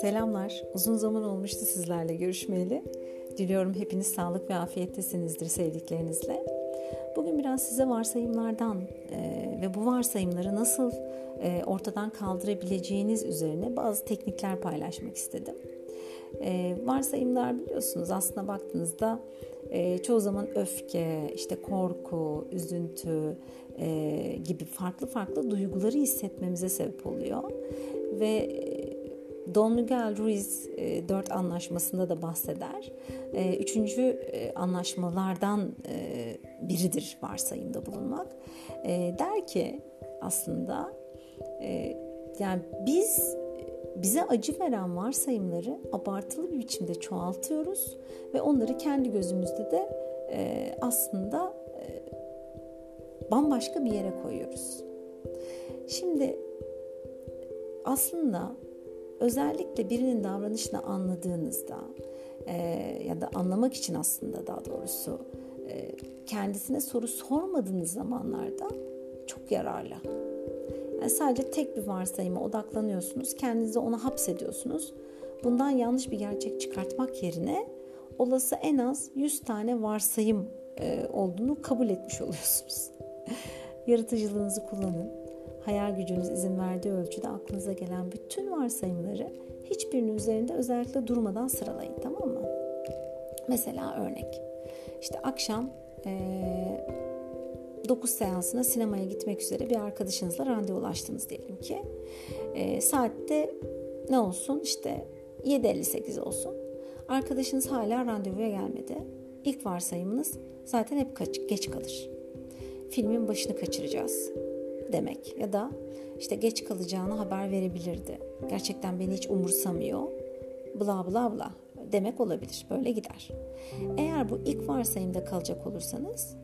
Selamlar. Uzun zaman olmuştu sizlerle görüşmeyeli. Diliyorum hepiniz sağlık ve afiyettesinizdir sevdiklerinizle. Bugün biraz size varsayımlardan e, ve bu varsayımları nasıl e, ortadan kaldırabileceğiniz üzerine bazı teknikler paylaşmak istedim. E, varsayımlar biliyorsunuz aslında baktığınızda e, çoğu zaman öfke, işte korku, üzüntü e, gibi farklı farklı duyguları hissetmemize sebep oluyor. Ve Don Miguel Ruiz e, 4 anlaşmasında da bahseder. E, üçüncü e, anlaşmalardan e, biridir varsayımda bulunmak. E, der ki aslında e, yani biz bize acı veren varsayımları abartılı bir biçimde çoğaltıyoruz ve onları kendi gözümüzde de e, aslında e, bambaşka bir yere koyuyoruz. Şimdi aslında özellikle birinin davranışını anladığınızda e, ya da anlamak için aslında daha doğrusu e, kendisine soru sormadığınız zamanlarda çok yararlı. Yani sadece tek bir varsayıma odaklanıyorsunuz, kendinizi ona hapsediyorsunuz. Bundan yanlış bir gerçek çıkartmak yerine olası en az 100 tane varsayım e, olduğunu kabul etmiş oluyorsunuz. Yaratıcılığınızı kullanın hayal gücünüz izin verdiği ölçüde aklınıza gelen bütün varsayımları hiçbirinin üzerinde özellikle durmadan sıralayın tamam mı? Mesela örnek. İşte akşam ee, 9 seansına sinemaya gitmek üzere bir arkadaşınızla randevulaştınız diyelim ki. E, saatte ne olsun işte 7.58 olsun. Arkadaşınız hala randevuya gelmedi. İlk varsayımınız zaten hep kaç, geç kalır. Filmin başını kaçıracağız demek ya da işte geç kalacağını haber verebilirdi. Gerçekten beni hiç umursamıyor. Bla bla bla demek olabilir. Böyle gider. Eğer bu ilk varsayımda kalacak olursanız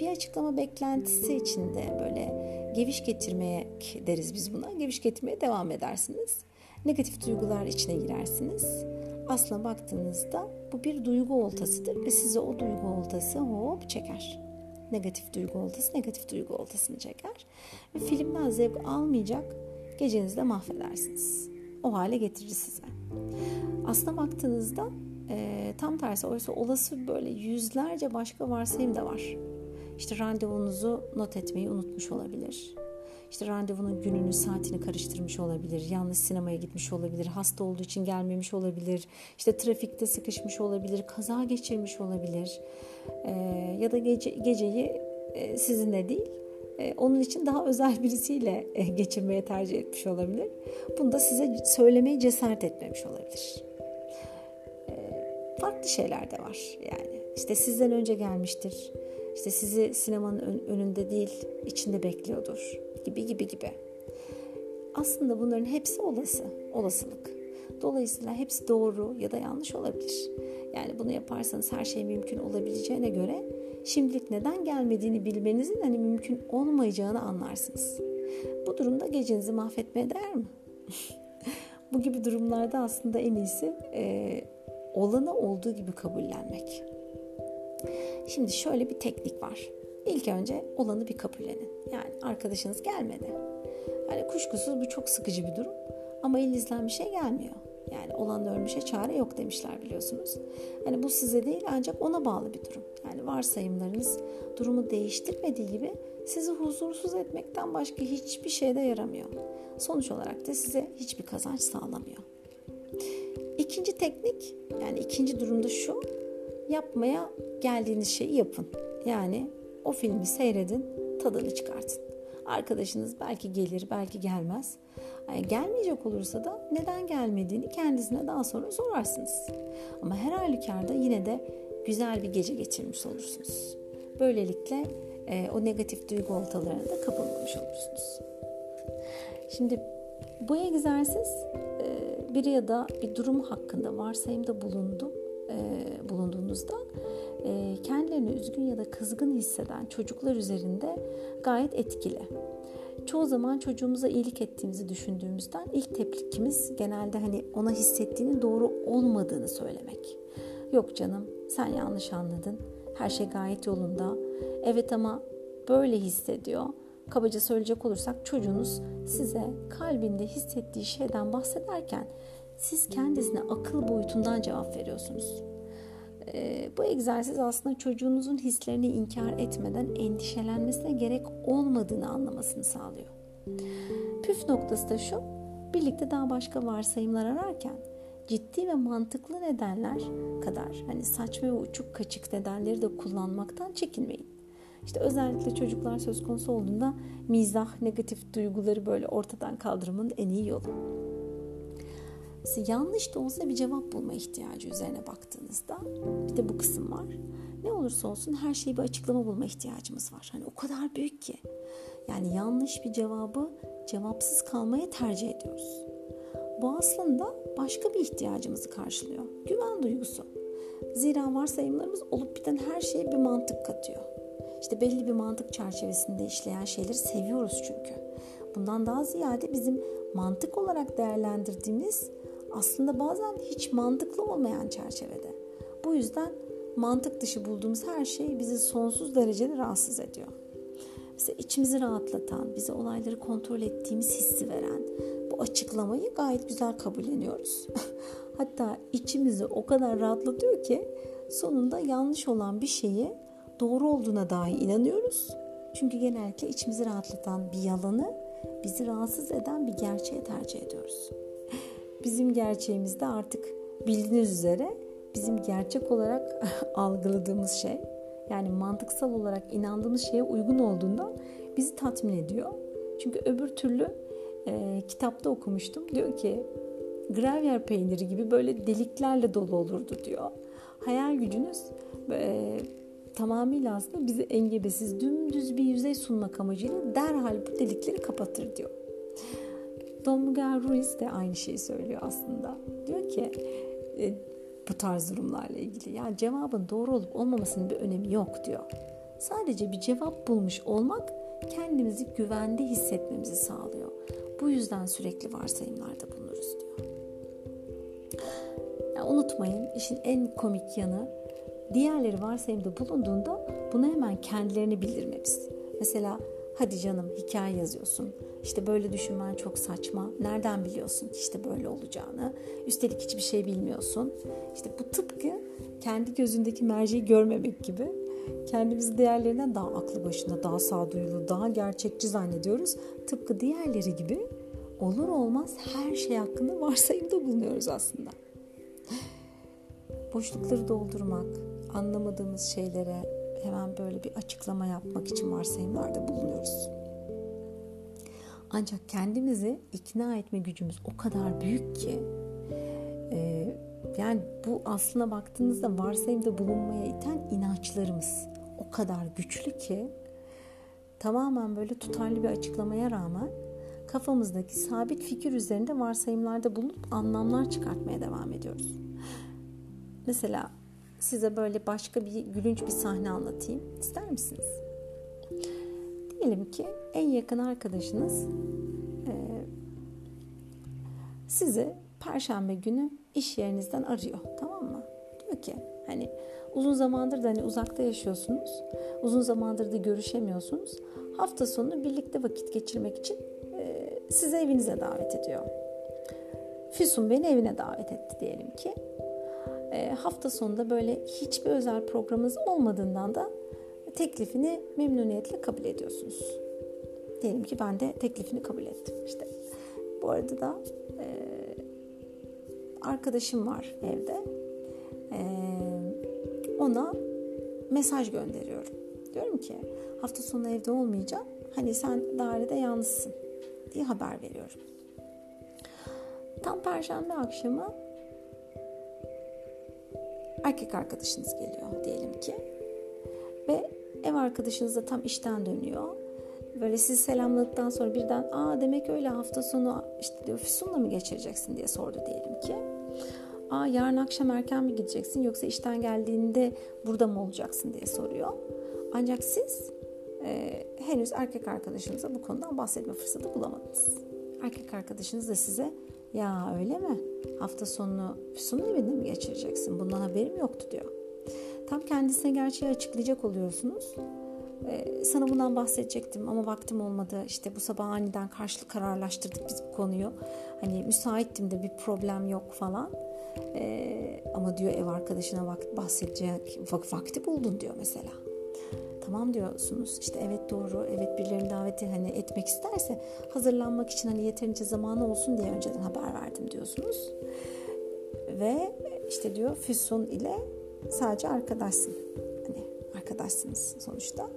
bir açıklama beklentisi içinde böyle geviş getirmeye deriz biz buna. Geviş getirmeye devam edersiniz. Negatif duygular içine girersiniz. Aslına baktığınızda bu bir duygu oltasıdır ve size o duygu oltası hop çeker negatif duygu oltası negatif duygu oltasını çeker. Ve filmden zevk almayacak gecenizi de mahvedersiniz. O hale getirir size. Aslına baktığınızda e, tam tersi oysa olası böyle yüzlerce başka varsayım da var. İşte randevunuzu not etmeyi unutmuş olabilir. İşte randevunun gününü, saatini karıştırmış olabilir. Yanlış sinemaya gitmiş olabilir. Hasta olduğu için gelmemiş olabilir. İşte trafikte sıkışmış olabilir. Kaza geçirmiş olabilir. Ee, ya da gece, geceyi e, sizinle değil, e, onun için daha özel birisiyle e, geçirmeye tercih etmiş olabilir. Bunu da size söylemeye cesaret etmemiş olabilir. Farklı şeyler de var yani. İşte sizden önce gelmiştir. İşte sizi sinemanın önünde değil, içinde bekliyordur gibi gibi gibi. Aslında bunların hepsi olası, olasılık. Dolayısıyla hepsi doğru ya da yanlış olabilir. Yani bunu yaparsanız her şey mümkün olabileceğine göre şimdilik neden gelmediğini bilmenizin hani mümkün olmayacağını anlarsınız. Bu durumda gecenizi mahvetmeye değer mi? Bu gibi durumlarda aslında en iyisi e, olanı olduğu gibi kabullenmek. Şimdi şöyle bir teknik var. İlk önce olanı bir kabullenin. Yani arkadaşınız gelmedi. Yani kuşkusuz bu çok sıkıcı bir durum. Ama elinizden bir şey gelmiyor. Yani olan ölmüşe çare yok demişler biliyorsunuz. Hani bu size değil ancak ona bağlı bir durum. Yani varsayımlarınız durumu değiştirmediği gibi sizi huzursuz etmekten başka hiçbir şeyde yaramıyor. Sonuç olarak da size hiçbir kazanç sağlamıyor. İkinci teknik yani ikinci durumda şu yapmaya geldiğiniz şeyi yapın. Yani o filmi seyredin, tadını çıkartın. Arkadaşınız belki gelir, belki gelmez. Yani gelmeyecek olursa da neden gelmediğini kendisine daha sonra sorarsınız. Ama her halükarda yine de güzel bir gece geçirmiş olursunuz. Böylelikle e, o negatif duygu oltalarına da kapılmamış olursunuz. Şimdi bu egzersiz e, bir ya da bir durum hakkında varsayımda bulundu, e, bulunduğunuzda e, kendilerini üzgün ya da kızgın hisseden çocuklar üzerinde gayet etkili. Çoğu zaman çocuğumuza iyilik ettiğimizi düşündüğümüzden ilk tepkimiz genelde hani ona hissettiğinin doğru olmadığını söylemek. Yok canım sen yanlış anladın. Her şey gayet yolunda. Evet ama böyle hissediyor. Kabaca söyleyecek olursak çocuğunuz size kalbinde hissettiği şeyden bahsederken siz kendisine akıl boyutundan cevap veriyorsunuz. Ee, bu egzersiz aslında çocuğunuzun hislerini inkar etmeden endişelenmesine gerek olmadığını anlamasını sağlıyor. Püf noktası da şu, birlikte daha başka varsayımlar ararken ciddi ve mantıklı nedenler kadar hani saçma ve uçuk kaçık nedenleri de kullanmaktan çekinmeyin. İşte özellikle çocuklar söz konusu olduğunda mizah, negatif duyguları böyle ortadan kaldırmanın en iyi yolu. Yanlış da olsa bir cevap bulma ihtiyacı üzerine baktığınızda bir de bu kısım var. Ne olursa olsun her şeyi bir açıklama bulma ihtiyacımız var. Hani o kadar büyük ki. Yani yanlış bir cevabı cevapsız kalmaya tercih ediyoruz. Bu aslında başka bir ihtiyacımızı karşılıyor. Güven duygusu. Zira varsayımlarımız olup biten her şeye bir mantık katıyor. İşte belli bir mantık çerçevesinde işleyen şeyleri seviyoruz çünkü. Bundan daha ziyade bizim mantık olarak değerlendirdiğimiz aslında bazen hiç mantıklı olmayan çerçevede. Bu yüzden mantık dışı bulduğumuz her şey bizi sonsuz derecede rahatsız ediyor. Mesela içimizi rahatlatan, bize olayları kontrol ettiğimiz hissi veren bu açıklamayı gayet güzel kabulleniyoruz. Hatta içimizi o kadar rahatlatıyor ki sonunda yanlış olan bir şeyi doğru olduğuna dahi inanıyoruz. Çünkü genellikle içimizi rahatlatan bir yalanı bizi rahatsız eden bir gerçeğe tercih ediyoruz. Bizim gerçeğimizde artık bildiğiniz üzere bizim gerçek olarak algıladığımız şey yani mantıksal olarak inandığımız şeye uygun olduğunda bizi tatmin ediyor. Çünkü öbür türlü e, kitapta okumuştum. Diyor ki gravyer peyniri gibi böyle deliklerle dolu olurdu diyor. Hayal gücünüz e, tamamıyla aslında bizi engebesiz dümdüz bir yüzey sunmak amacıyla derhal bu delikleri kapatır diyor. Don Ruiz de aynı şeyi söylüyor aslında. Diyor ki e, bu tarz durumlarla ilgili. Ya cevabın doğru olup olmamasının bir önemi yok diyor. Sadece bir cevap bulmuş olmak kendimizi güvende hissetmemizi sağlıyor. Bu yüzden sürekli varsayımlarda bulunuruz diyor. Ya unutmayın işin en komik yanı diğerleri varsayımda bulunduğunda bunu hemen kendilerini bildirmemiz. Mesela hadi canım hikaye yazıyorsun. İşte böyle düşünmen çok saçma. Nereden biliyorsun işte böyle olacağını? Üstelik hiçbir şey bilmiyorsun. İşte bu tıpkı kendi gözündeki merceği görmemek gibi. Kendimizi diğerlerinden daha aklı başında, daha sağduyulu, daha gerçekçi zannediyoruz. Tıpkı diğerleri gibi olur olmaz her şey hakkında varsayımda bulunuyoruz aslında. Boşlukları doldurmak, anlamadığımız şeylere hemen böyle bir açıklama yapmak için varsayımlarda bulunuyoruz. Ancak kendimizi ikna etme gücümüz o kadar büyük ki e, yani bu aslına baktığınızda varsayımda bulunmaya iten inançlarımız o kadar güçlü ki tamamen böyle tutarlı bir açıklamaya rağmen kafamızdaki sabit fikir üzerinde varsayımlarda bulunup anlamlar çıkartmaya devam ediyoruz. Mesela size böyle başka bir gülünç bir sahne anlatayım. İster misiniz? Diyelim ki en yakın arkadaşınız e, sizi perşembe günü iş yerinizden arıyor. Tamam mı? Diyor ki hani uzun zamandır da hani uzakta yaşıyorsunuz. Uzun zamandır da görüşemiyorsunuz. Hafta sonu birlikte vakit geçirmek için e, sizi evinize davet ediyor. Füsun beni evine davet etti diyelim ki. E, hafta sonunda böyle hiçbir özel programınız olmadığından da teklifini memnuniyetle kabul ediyorsunuz. Diyelim ki ben de teklifini kabul ettim. İşte bu arada da e, arkadaşım var evde. E, ona mesaj gönderiyorum. Diyorum ki hafta sonu evde olmayacağım. Hani sen dairede yalnızsın diye haber veriyorum. Tam perşembe akşamı erkek arkadaşınız geliyor diyelim ki. Ve ev arkadaşınız da tam işten dönüyor. Böyle sizi selamladıktan sonra birden aa demek öyle hafta sonu işte diyor Füsun'la mı geçireceksin diye sordu diyelim ki. Aa yarın akşam erken mi gideceksin yoksa işten geldiğinde burada mı olacaksın diye soruyor. Ancak siz e, henüz erkek arkadaşınıza bu konudan bahsetme fırsatı bulamadınız. Erkek arkadaşınız da size ya öyle mi? Hafta sonunu Füsun'un evinde mi geçireceksin? Bundan haberim yoktu diyor. Tam kendisine gerçeği açıklayacak oluyorsunuz. Ee, sana bundan bahsedecektim ama vaktim olmadı. İşte bu sabah aniden karşılık kararlaştırdık biz bu konuyu. Hani müsaittim de bir problem yok falan. Ee, ama diyor ev arkadaşına vakt bahsedecek vakti buldun diyor mesela. Tamam diyorsunuz. İşte evet doğru. Evet birilerinin daveti hani etmek isterse hazırlanmak için hani yeterince zamanı olsun diye önceden haber verdim diyorsunuz. Ve işte diyor Füsun ile sadece arkadaşsın. Hani arkadaşsınız sonuçta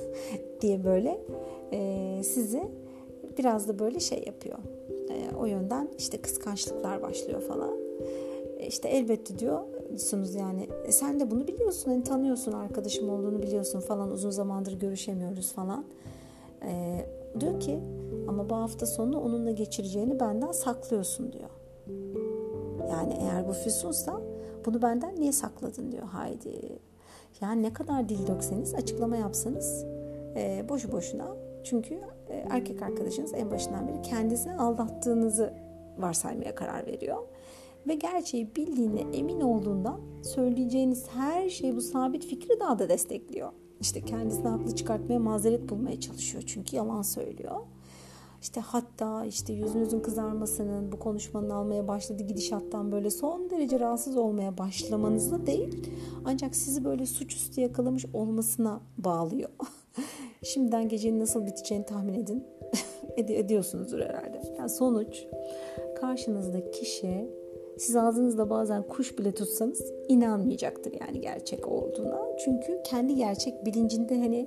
diye böyle e, sizi biraz da böyle şey yapıyor. E, o yönden işte kıskançlıklar başlıyor falan. E, işte elbette diyorsunuz yani e, sen de bunu biliyorsun hani tanıyorsun arkadaşım olduğunu biliyorsun falan uzun zamandır görüşemiyoruz falan. E, diyor ki ama bu hafta sonu onunla geçireceğini benden saklıyorsun diyor. Yani eğer bu füsunsa bunu benden niye sakladın diyor Haydi. Yani ne kadar dil dökseniz açıklama yapsanız e, boşu boşuna. Çünkü e, erkek arkadaşınız en başından beri kendisini aldattığınızı varsaymaya karar veriyor. Ve gerçeği bildiğine emin olduğundan söyleyeceğiniz her şey bu sabit fikri daha da destekliyor. İşte kendisini haklı çıkartmaya mazeret bulmaya çalışıyor. Çünkü yalan söylüyor. İşte hatta işte yüzünüzün kızarmasının bu konuşmanın almaya başladığı gidişattan böyle son derece rahatsız olmaya başlamanızla değil ancak sizi böyle suçüstü yakalamış olmasına bağlıyor. Şimdiden gecenin nasıl biteceğini tahmin edin. Ed- ediyorsunuzdur herhalde. Yani sonuç karşınızdaki kişi siz ağzınızda bazen kuş bile tutsanız inanmayacaktır yani gerçek olduğuna. Çünkü kendi gerçek bilincinde hani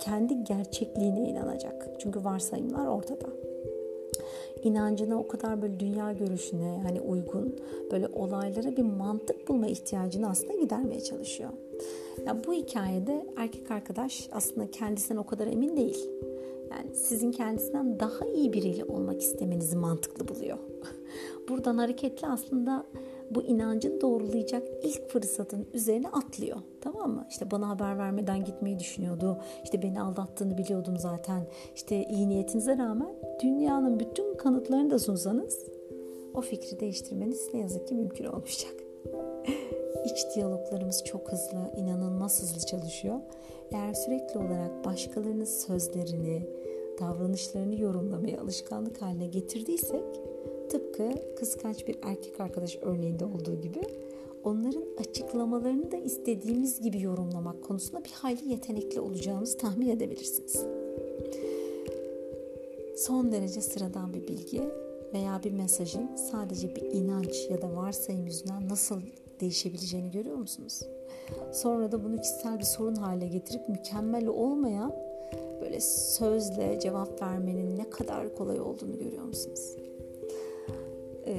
kendi gerçekliğine inanacak. Çünkü varsayımlar ortada. İnancına o kadar böyle dünya görüşüne hani uygun böyle olaylara bir mantık bulma ihtiyacını aslında gidermeye çalışıyor. Yani bu hikayede erkek arkadaş aslında kendisinden o kadar emin değil. Yani sizin kendisinden daha iyi biriyle olmak istemenizi mantıklı buluyor. Buradan hareketli aslında bu inancın doğrulayacak ilk fırsatın üzerine atlıyor. Tamam mı? İşte bana haber vermeden gitmeyi düşünüyordu. İşte beni aldattığını biliyordum zaten. İşte iyi niyetinize rağmen dünyanın bütün kanıtlarını da sunsanız o fikri değiştirmeniz ne yazık ki mümkün olmayacak. İç diyaloglarımız çok hızlı, inanılmaz hızlı çalışıyor. Eğer sürekli olarak başkalarının sözlerini, davranışlarını yorumlamaya alışkanlık haline getirdiysek tıpkı kıskanç bir erkek arkadaş örneğinde olduğu gibi onların açıklamalarını da istediğimiz gibi yorumlamak konusunda bir hayli yetenekli olacağımızı tahmin edebilirsiniz. Son derece sıradan bir bilgi veya bir mesajın sadece bir inanç ya da varsayım yüzünden nasıl değişebileceğini görüyor musunuz? Sonra da bunu kişisel bir sorun haline getirip mükemmel olmayan böyle sözle cevap vermenin ne kadar kolay olduğunu görüyor musunuz? E,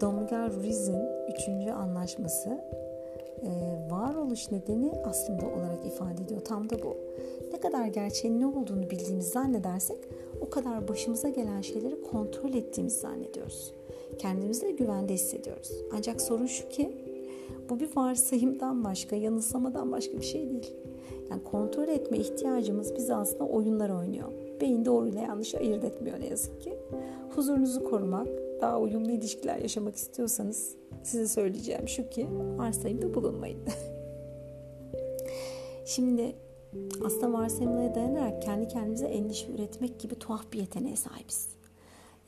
Domgar Ruiz'in üçüncü anlaşması e, varoluş nedeni aslında olarak ifade ediyor. Tam da bu. Ne kadar gerçeğin ne olduğunu bildiğimizi zannedersek o kadar başımıza gelen şeyleri kontrol ettiğimizi zannediyoruz. Kendimizi de güvende hissediyoruz. Ancak sorun şu ki bu bir varsayımdan başka, yanılsamadan başka bir şey değil. Yani kontrol etme ihtiyacımız biz aslında oyunlar oynuyor. Beyin doğruyla yanlışı ayırt etmiyor ne yazık ki. Huzurunuzu korumak, daha uyumlu ilişkiler yaşamak istiyorsanız size söyleyeceğim şu ki varsayımda bulunmayın. Şimdi aslında varsayımlara dayanarak kendi kendimize endişe üretmek gibi tuhaf bir yeteneğe sahibiz.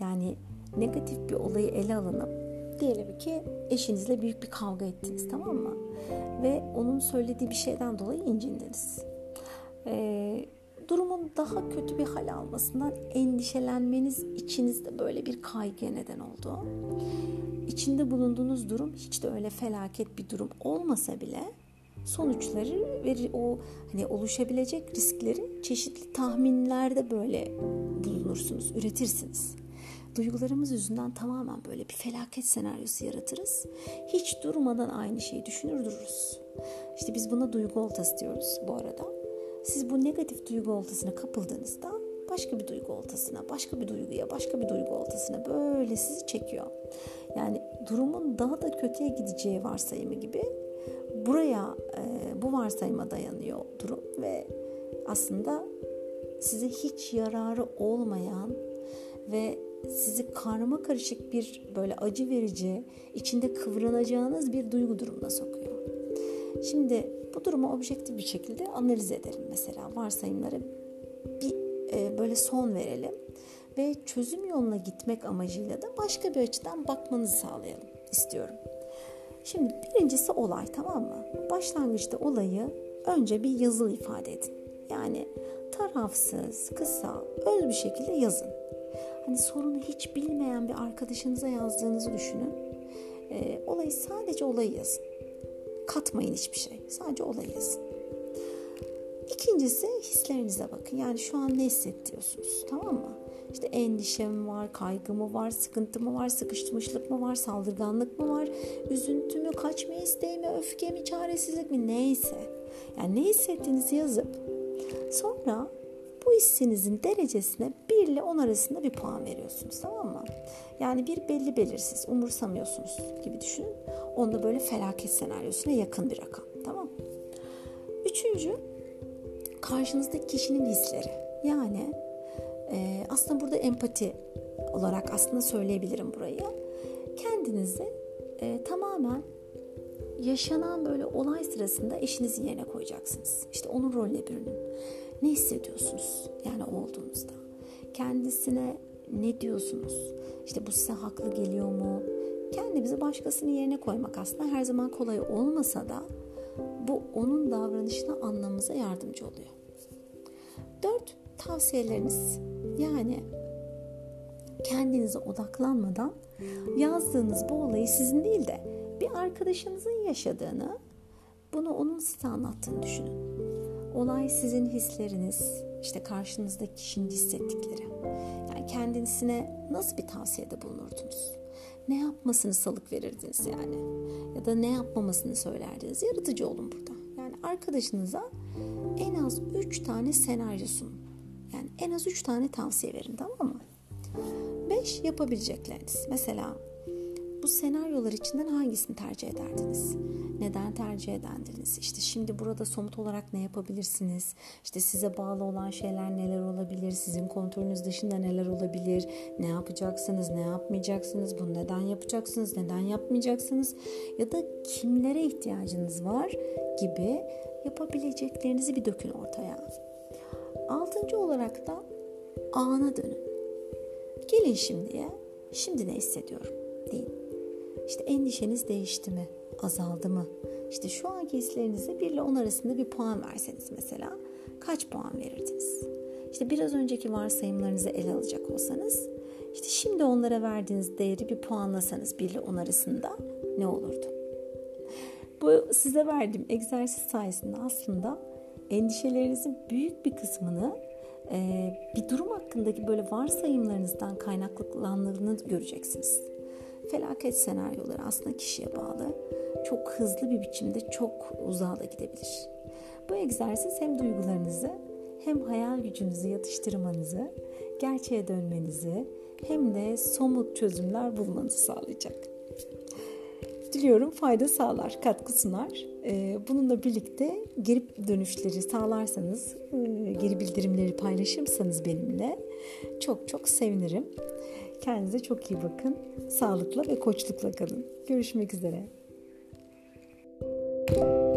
Yani negatif bir olayı ele alınıp diyelim ki eşinizle büyük bir kavga ettiniz tamam mı? Ve onun söylediği bir şeyden dolayı incindiniz. Ee, durumun daha kötü bir hal almasından endişelenmeniz içinizde böyle bir kaygıya neden oldu. İçinde bulunduğunuz durum hiç de öyle felaket bir durum olmasa bile sonuçları ve o hani oluşabilecek riskleri çeşitli tahminlerde böyle bulunursunuz, üretirsiniz. Duygularımız yüzünden tamamen böyle bir felaket senaryosu yaratırız. Hiç durmadan aynı şeyi düşünür dururuz. İşte biz buna duygu oltası diyoruz bu arada. Siz bu negatif duygu oltasına kapıldığınızda başka bir duygu oltasına, başka bir duyguya, başka bir duygu oltasına böyle sizi çekiyor. Yani durumun daha da kötüye gideceği varsayımı gibi buraya e, bu varsayıma dayanıyor durum ve aslında size hiç yararı olmayan ve sizi karma karışık bir böyle acı verici, içinde kıvranacağınız bir duygu durumuna sokuyor. Şimdi bu durumu objektif bir şekilde analiz edelim mesela. Varsayımları bir e, böyle son verelim ve çözüm yoluna gitmek amacıyla da başka bir açıdan bakmanızı sağlayalım istiyorum. Şimdi birincisi olay tamam mı? Başlangıçta olayı önce bir yazılı ifade edin. Yani tarafsız, kısa, öz bir şekilde yazın. Hani sorunu hiç bilmeyen bir arkadaşınıza yazdığınızı düşünün. E, olayı sadece olayı yazın. Katmayın hiçbir şey. Sadece olayı yazın. İkincisi hislerinize bakın. Yani şu an ne hissediyorsunuz tamam mı? İşte endişe mi var, kaygı mı var, sıkıntı mı var, sıkışmışlık mı var, saldırganlık mı var, üzüntü mü, kaçma isteği mi, öfke mi, çaresizlik mi neyse. Yani ne hissettiğinizi yazıp sonra bu hissinizin derecesine 1 ile 10 arasında bir puan veriyorsunuz tamam mı? Yani bir belli belirsiz umursamıyorsunuz gibi düşünün. Onda böyle felaket senaryosuna yakın bir rakam tamam Üçüncü karşınızdaki kişinin hisleri. Yani e, aslında burada empati olarak aslında söyleyebilirim burayı. Kendinizi e, tamamen yaşanan böyle olay sırasında eşinizin yerine koyacaksınız. İşte onun rolüne bürünün. Ne hissediyorsunuz yani olduğunuzda? Kendisine ne diyorsunuz? İşte bu size haklı geliyor mu? Kendimizi başkasının yerine koymak aslında her zaman kolay olmasa da bu onun davranışını anlamamıza yardımcı oluyor. Dört, tavsiyeleriniz. Yani kendinize odaklanmadan yazdığınız bu olayı sizin değil de bir arkadaşınızın yaşadığını, bunu onun size anlattığını düşünün. Olay sizin hisleriniz, işte karşınızdaki kişinin hissettikleri. Yani kendisine nasıl bir tavsiyede bulunurdunuz? Ne yapmasını salık verirdiniz yani? Ya da ne yapmamasını söylerdiniz? Yaratıcı olun burada. Yani arkadaşınıza en az 3 tane senaryo sunun. Yani en az 3 tane tavsiye verin tamam mı? 5 yapabilecekleriniz. Mesela bu senaryolar içinden hangisini tercih ederdiniz? Neden tercih ederdiniz? İşte şimdi burada somut olarak ne yapabilirsiniz? İşte size bağlı olan şeyler neler olabilir? Sizin kontrolünüz dışında neler olabilir? Ne yapacaksınız? Ne yapmayacaksınız? Bunu neden yapacaksınız? Neden yapmayacaksınız? Ya da kimlere ihtiyacınız var gibi yapabileceklerinizi bir dökün ortaya. Altıncı olarak da ana dönün. Gelin şimdiye. Şimdi ne hissediyorum? Deyin. İşte endişeniz değişti mi? Azaldı mı? İşte şu anki hislerinize 1 ile 10 arasında bir puan verseniz mesela kaç puan verirdiniz? İşte biraz önceki varsayımlarınızı ele alacak olsanız işte şimdi onlara verdiğiniz değeri bir puanlasanız 1 ile 10 arasında ne olurdu? Bu size verdiğim egzersiz sayesinde aslında endişelerinizin büyük bir kısmını bir durum hakkındaki böyle varsayımlarınızdan kaynaklandığını göreceksiniz. Felaket senaryoları aslında kişiye bağlı. Çok hızlı bir biçimde çok uzağa da gidebilir. Bu egzersiz hem duygularınızı hem hayal gücünüzü yatıştırmanızı, gerçeğe dönmenizi hem de somut çözümler bulmanızı sağlayacak. Diliyorum fayda sağlar, katkı sunar. Ee, bununla birlikte geri dönüşleri sağlarsanız, e, geri bildirimleri paylaşırsanız benimle çok çok sevinirim. Kendinize çok iyi bakın. Sağlıkla ve koçlukla kalın. Görüşmek üzere. Müzik